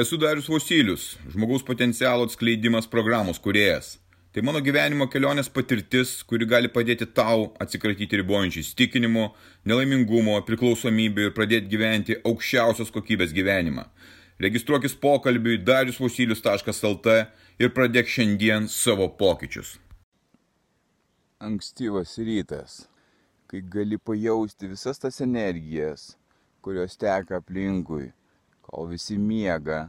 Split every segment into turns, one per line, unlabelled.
Esu Darius Vosilius, žmogaus potencialo atskleidimas programos kuriejas. Tai mano gyvenimo kelionės patirtis, kuri gali padėti tau atsikratyti ribojančių įstikinimų, nelaimingumo, priklausomybių ir pradėti gyventi aukščiausios kokybės gyvenimą. Registruokis pokalbiui dariusvosilius.lt ir pradėk šiandien savo pokyčius.
Ankstyvas rytas, kai gali pajausti visas tas energijas, kurios teka aplinkui kol visi miega,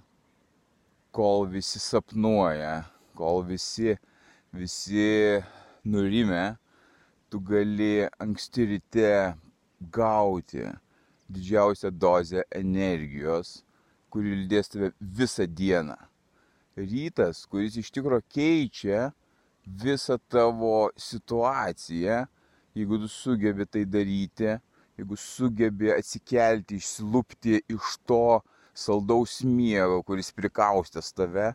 kol visi sapnuoja, kol visi, visi nurimę, tu gali anksti ryte gauti didžiausią dozę energijos, kuri lydės tave visą dieną. Rytas, kuris iš tikrųjų keičia visą tavo situaciją, jeigu tu sugebi tai daryti, jeigu sugebi atsikelti, išsilūpti iš to, saldaus miego, kuris prikaustęs tave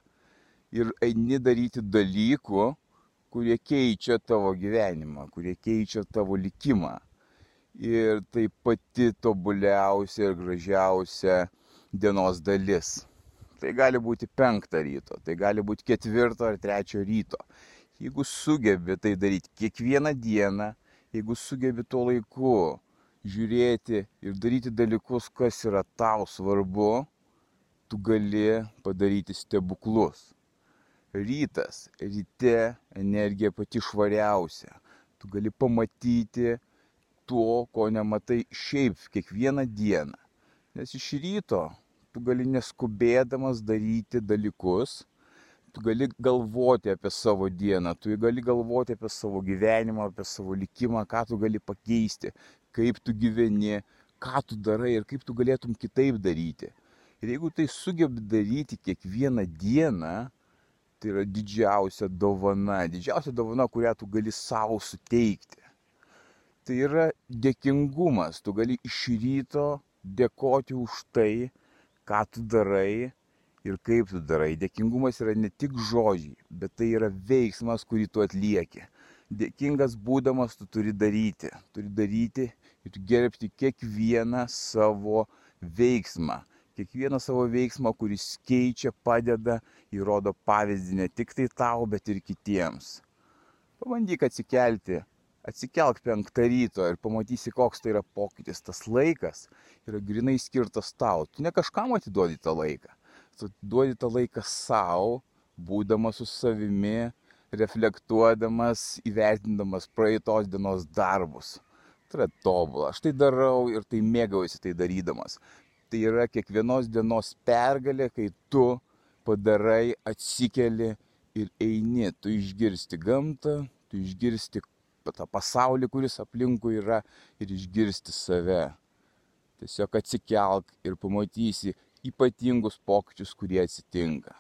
ir eini daryti dalykų, kurie keičia tavo gyvenimą, kurie keičia tavo likimą. Ir tai pati tobuliausia ir gražiausia dienos dalis. Tai gali būti penktą ryto, tai gali būti ketvirto ar trečio ryto. Jeigu sugebi tai daryti kiekvieną dieną, jeigu sugebi tuo laiku žiūrėti ir daryti dalykus, kas yra tau svarbu, tu gali padaryti stebuklus. Rytas, ryte energija pati švariausia. Tu gali pamatyti to, ko nematai šiaip kiekvieną dieną. Nes iš ryto tu gali neskubėdamas daryti dalykus, tu gali galvoti apie savo dieną, tu gali galvoti apie savo gyvenimą, apie savo likimą, ką tu gali pakeisti, kaip tu gyveni, ką tu darai ir kaip tu galėtum kitaip daryti. Ir jeigu tai sugebi daryti kiekvieną dieną, tai yra didžiausia dovana, didžiausia dovana, kurią tu gali savo suteikti. Tai yra dėkingumas, tu gali iš ryto dėkoti už tai, ką tu darai ir kaip tu darai. Dėkingumas yra ne tik žodžiai, bet tai yra veiksmas, kurį tu atlieki. Dėkingas būdamas tu turi daryti, turi daryti ir gerbti kiekvieną savo veiksmą kiekvieną savo veiksmą, kuris keičia, padeda, įrodo pavyzdį ne tik tai tau, bet ir kitiems. Pabandyk atsikelti, atsikelk penktą ryto ir pamatysi, koks tai yra pokytis. Tas laikas yra grinai skirtas tau. Tu ne kažkam atiduodi tą laiką. Tu duodi tą laiką savo, būdamas su savimi, reflektuodamas, įvertindamas praeitos dienos darbus. Tai yra tobulą. Aš tai darau ir tai mėgaujuosi tai darydamas tai yra kiekvienos dienos pergalė, kai tu padarai, atsikeli ir eini, tu išgirsti gamtą, tu išgirsti tą pasaulį, kuris aplinkui yra ir išgirsti save. Tiesiog atsikelk ir pamatysi ypatingus pokyčius, kurie atsitinka.